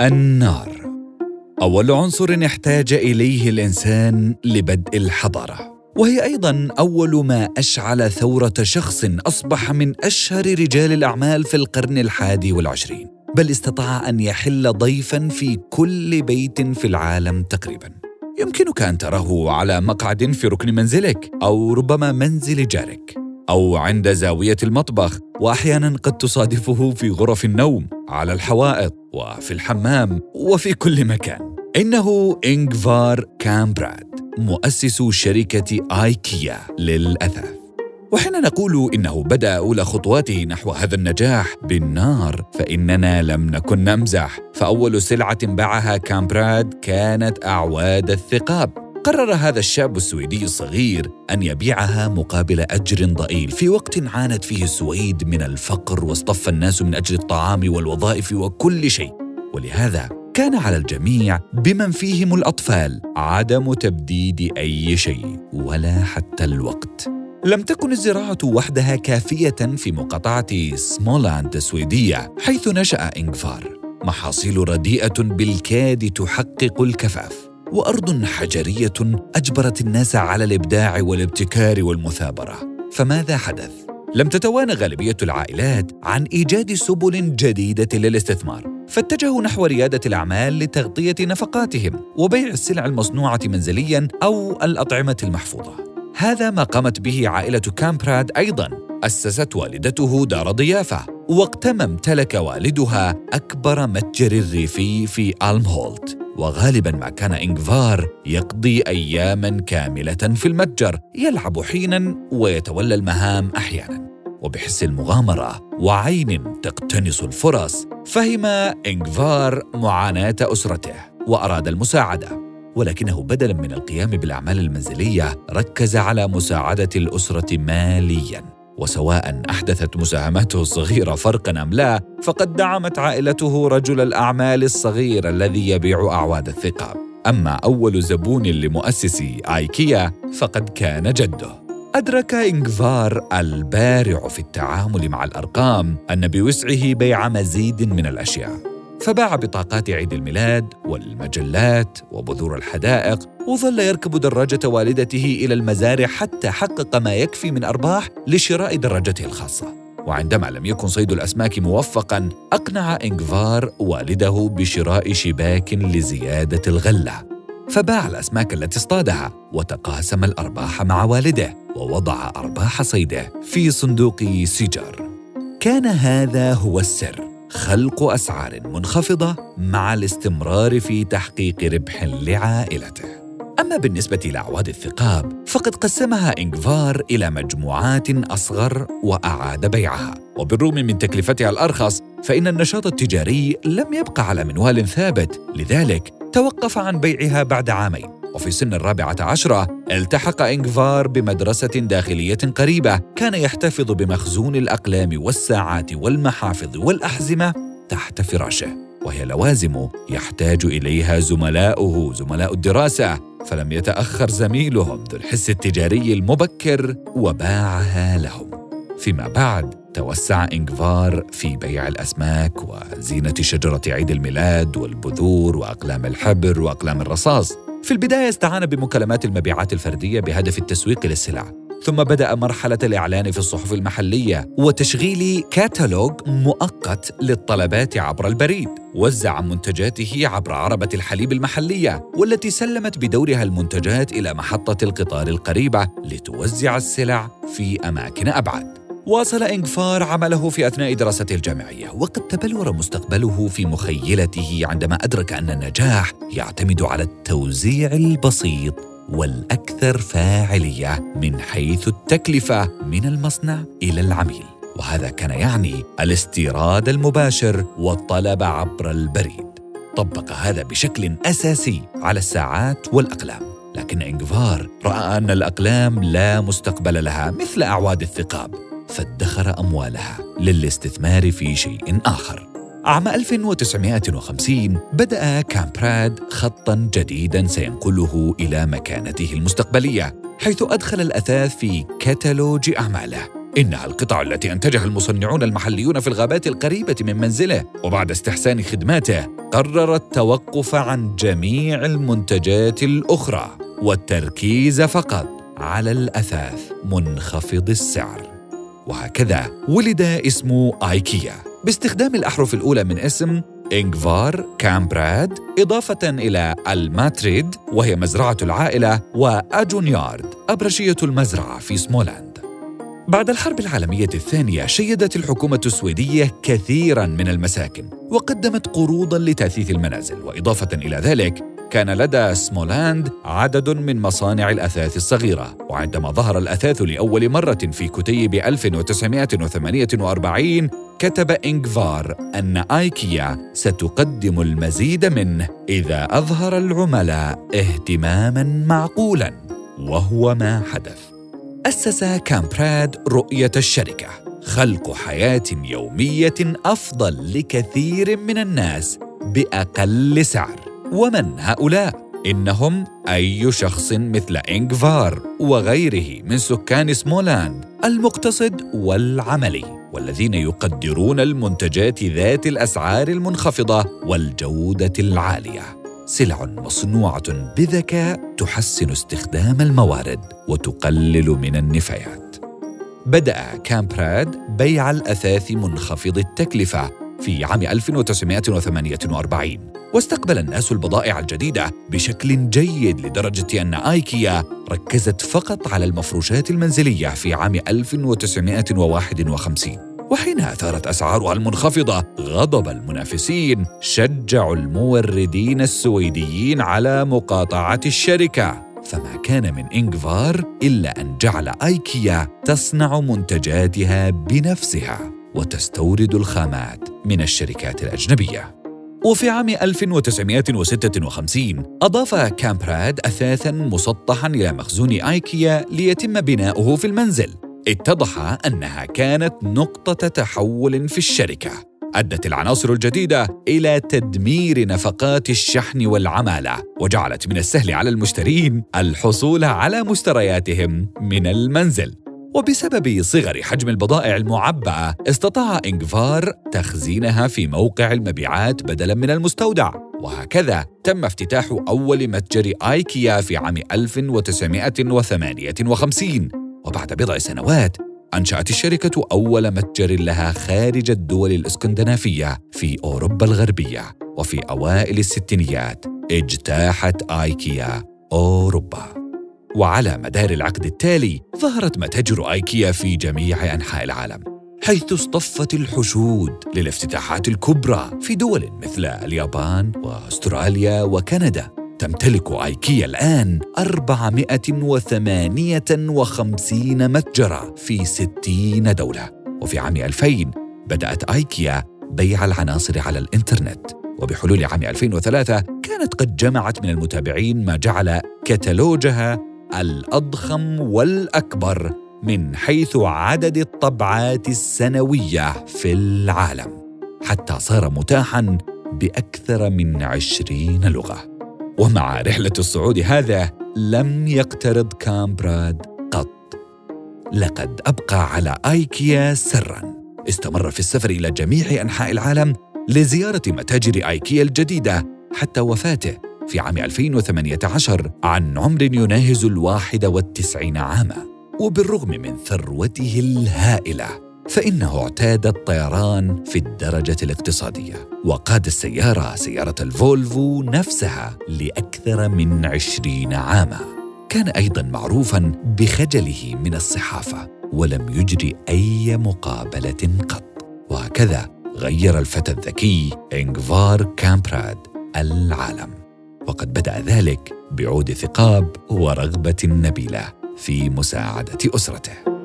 النار. أول عنصر احتاج إليه الإنسان لبدء الحضارة وهي أيضا أول ما أشعل ثورة شخص أصبح من أشهر رجال الأعمال في القرن الحادي والعشرين بل استطاع أن يحل ضيفا في كل بيت في العالم تقريبا. يمكنك أن تراه على مقعد في ركن منزلك أو ربما منزل جارك. أو عند زاوية المطبخ واحيانا قد تصادفه في غرف النوم على الحوائط وفي الحمام وفي كل مكان. إنه إنغفار كامبراد مؤسس شركة آيكيا للأثاث. وحين نقول إنه بدا أولى خطواته نحو هذا النجاح بالنار فإننا لم نكن نمزح. فأول سلعة باعها كامبراد كانت أعواد الثقاب. قرر هذا الشاب السويدي الصغير أن يبيعها مقابل أجر ضئيل. في وقت عانت فيه السويد من الفقر واصطف الناس من أجل الطعام والوظائف وكل شيء. ولهذا كان على الجميع بمن فيهم الأطفال عدم تبديد أي شيء ولا حتى الوقت. لم تكن الزراعة وحدها كافية في مقاطعة سمولاند السويدية حيث نشأ إنغفار. محاصيل رديئة بالكاد تحقق الكفاف. وأرض حجرية أجبرت الناس على الإبداع والابتكار والمثابرة. فماذا حدث؟ لم تتوانى غالبية العائلات عن إيجاد سبل جديدة للاستثمار فاتجهوا نحو ريادة الأعمال لتغطية نفقاتهم وبيع السلع المصنوعة منزلياً أو الأطعمة المحفوظة. هذا ما قامت به عائلة كامبراد أيضاً. أسست والدته دار ضيافة وقتما امتلك والدها أكبر متجر الريفي في ألمهولت. وغالبا ما كان إنغفار يقضي أياما كاملة في المتجر يلعب حينا ويتولى المهام أحيانا. وبحس المغامرة وعين تقتنص الفرص فهم إنغفار معاناة أسرته وأراد المساعدة. ولكنه بدلا من القيام بالأعمال المنزلية ركز على مساعدة الأسرة ماليا. وسواء أحدثت مساهماته الصغيرة فرقا أم لا فقد دعمت عائلته رجل الأعمال الصغير الذي يبيع أعواد الثقاب. أما أول زبون لمؤسسي آيكيا فقد كان جده. أدرك إنغفار البارع في التعامل مع الأرقام أن بوسعه بيع مزيد من الأشياء. فباع بطاقات عيد الميلاد والمجلات وبذور الحدائق وظل يركب دراجة والدته إلى المزارع حتى حقق ما يكفي من أرباح لشراء دراجته الخاصة. وعندما لم يكن صيد الأسماك موفقاً أقنع إنغفار والده بشراء شباك لزيادة الغلة. فباع الأسماك التي اصطادها وتقاسم الأرباح مع والده ووضع أرباح صيده في صندوق سيجار. كان هذا هو السر. خلق أسعار منخفضة مع الاستمرار في تحقيق ربح لعائلته. أما بالنسبة لأعواد الثقاب فقد قسمها انغفار إلى مجموعات أصغر وأعاد بيعها. وبالرغم من تكلفتها الأرخص فإن النشاط التجاري لم يبقى على منوال ثابت. لذلك توقف عن بيعها بعد عامين. وفي سن الرابعة عشرة التحق إنغفار بمدرسة داخلية قريبة كان يحتفظ بمخزون الأقلام والساعات والمحافظ والأحزمة تحت فراشه وهي لوازم يحتاج إليها زملاؤه زملاء الدراسة فلم يتأخر زميلهم ذو الحس التجاري المبكر وباعها لهم. فيما بعد توسع إنغفار في بيع الأسماك وزينة شجرة عيد الميلاد والبذور وأقلام الحبر وأقلام الرصاص. في البداية استعان بمكالمات المبيعات الفردية بهدف التسويق للسلع ثم بدأ مرحلة الإعلان في الصحف المحلية وتشغيل كاتالوج مؤقت للطلبات عبر البريد وزع منتجاته عبر عربة الحليب المحلية والتي سلمت بدورها المنتجات إلى محطة القطار القريبة لتوزع السلع في أماكن أبعد. واصل إنغفار عمله في أثناء دراسته الجامعية وقد تبلور مستقبله في مخيلته عندما أدرك أن النجاح يعتمد على التوزيع البسيط والأكثر فاعلية من حيث التكلفة من المصنع إلى العميل. وهذا كان يعني الاستيراد المباشر والطلب عبر البريد. طبق هذا بشكل أساسي على الساعات والأقلام لكن إنغفار رأى أن الأقلام لا مستقبل لها مثل أعواد الثقاب. فادخر أموالها للاستثمار في شيء آخر. عام 1950 بدأ كامبراد خطاً جديداً سينقله إلى مكانته المستقبلية حيث أدخل الأثاث في كتالوج أعماله. إنها القطع التي أنتجها المصنعون المحليون في الغابات القريبة من منزله وبعد استحسان خدماته قرر التوقف عن جميع المنتجات الأخرى والتركيز فقط على الأثاث منخفض السعر. وهكذا ولد اسم إيكيا. باستخدام الأحرف الأولى من اسم إنغفار كامبراد إضافة إلى إلمتاريد وهي مزرعة العائلة وأجوناريد أبرشية المزرعة في سمولاند. بعد الحرب العالمية الثانية شيدت الحكومة السويدية كثيراً من المساكن وقدمت قروضاً لتأثيث المنازل وإضافة إلى ذلك كان لدى سمولاند عدد من مصانع الأثاث الصغيرة وعندما ظهر الأثاث لأول مرة في كتيب 1948 كتب إنغفار أن آيكيا ستقدم المزيد منه إذا أظهر العملاء اهتماماً معقولاً وهو ما حدث. أسس كامبراد رؤية الشركة خلق حياة يومية أفضل لكثير من الناس بأقل سعر. ومن هؤلاء؟ إنهم أي شخص مثل إنغفار وغيره من سكان سمولاند المقتصد والعملي والذين يقدرون المنتجات ذات الأسعار المنخفضة والجودة العالية سلع مصنوعة بذكاء تحسن استخدام الموارد وتقلل من النفايات بدأ كامبراد بيع الأثاث منخفض التكلفة في عام 1948 واستقبل الناس البضائع الجديدة بشكل جيد لدرجة أن آيكيا ركزت فقط على المفروشات المنزلية في عام 1951 وحين أثارت أسعارها المنخفضة غضب المنافسين شجعوا الموردين السويديين على مقاطعة الشركة. فما كان من إنغفار إلا أن جعل آيكيا تصنع منتجاتها بنفسها وتستورد الخامات. من الشركات الأجنبية. وفي عام 1956 أضاف كامبراد أثاثاً مسطحاً إلى مخزون آيكيا ليتم بناؤه في المنزل. اتضح أنها كانت نقطة تحول في الشركة. أدت العناصر الجديدة إلى تدمير نفقات الشحن والعمالة وجعلت من السهل على المشترين الحصول على مشترياتهم من المنزل. وبسبب صغر حجم البضائع المعبأة استطاع إنغفار تخزينها في موقع المبيعات بدلاً من المستودع. وهكذا تم افتتاح أول متجر آيكيا في عام 1958 وبعد بضع سنوات أنشأت الشركة أول متجر لها خارج الدول الإسكندنافية في أوروبا الغربية وفي أوائل الستينيات. اجتاحت آيكيا أوروبا. وعلى مدار العقد التالي ظهرت متاجر آيكيا في جميع أنحاء العالم حيث اصطفت الحشود للافتتاحات الكبرى في دول مثل اليابان وأستراليا وكندا. تمتلك آيكيا الآن 458 متجرا في 60 دولة. وفي عام 2000 بدأت آيكيا بيع العناصر على الإنترنت. وبحلول عام 2003 كانت قد جمعت من المتابعين ما جعل كتالوجها الأضخم والأكبر من حيث عدد الطبعات السنوية في العالم حتى صار متاحا بأكثر من عشرين لغة. ومع رحلة الصعود هذا لم يقترض كامبراد قط. لقد أبقى على آيكيا سرا. استمر في السفر إلى جميع أنحاء العالم لزيارة متاجر آيكيا الجديدة حتى وفاته. في عام 2018 عن عمر يناهز الواحد والتسعين عاما وبالرغم من ثروته الهائلة فإنه اعتاد الطيران في الدرجة الاقتصادية وقاد السيارة سيارة الفولفو نفسها لأكثر من عشرين عاما. كان أيضا معروفا بخجله من الصحافة ولم يجري أي مقابلة قط. وهكذا غير الفتى الذكي إنغفار كامبراد العالم. وقد بدأ ذلك بعود ثقاب ورغبة نبيلة في مساعدة أسرته.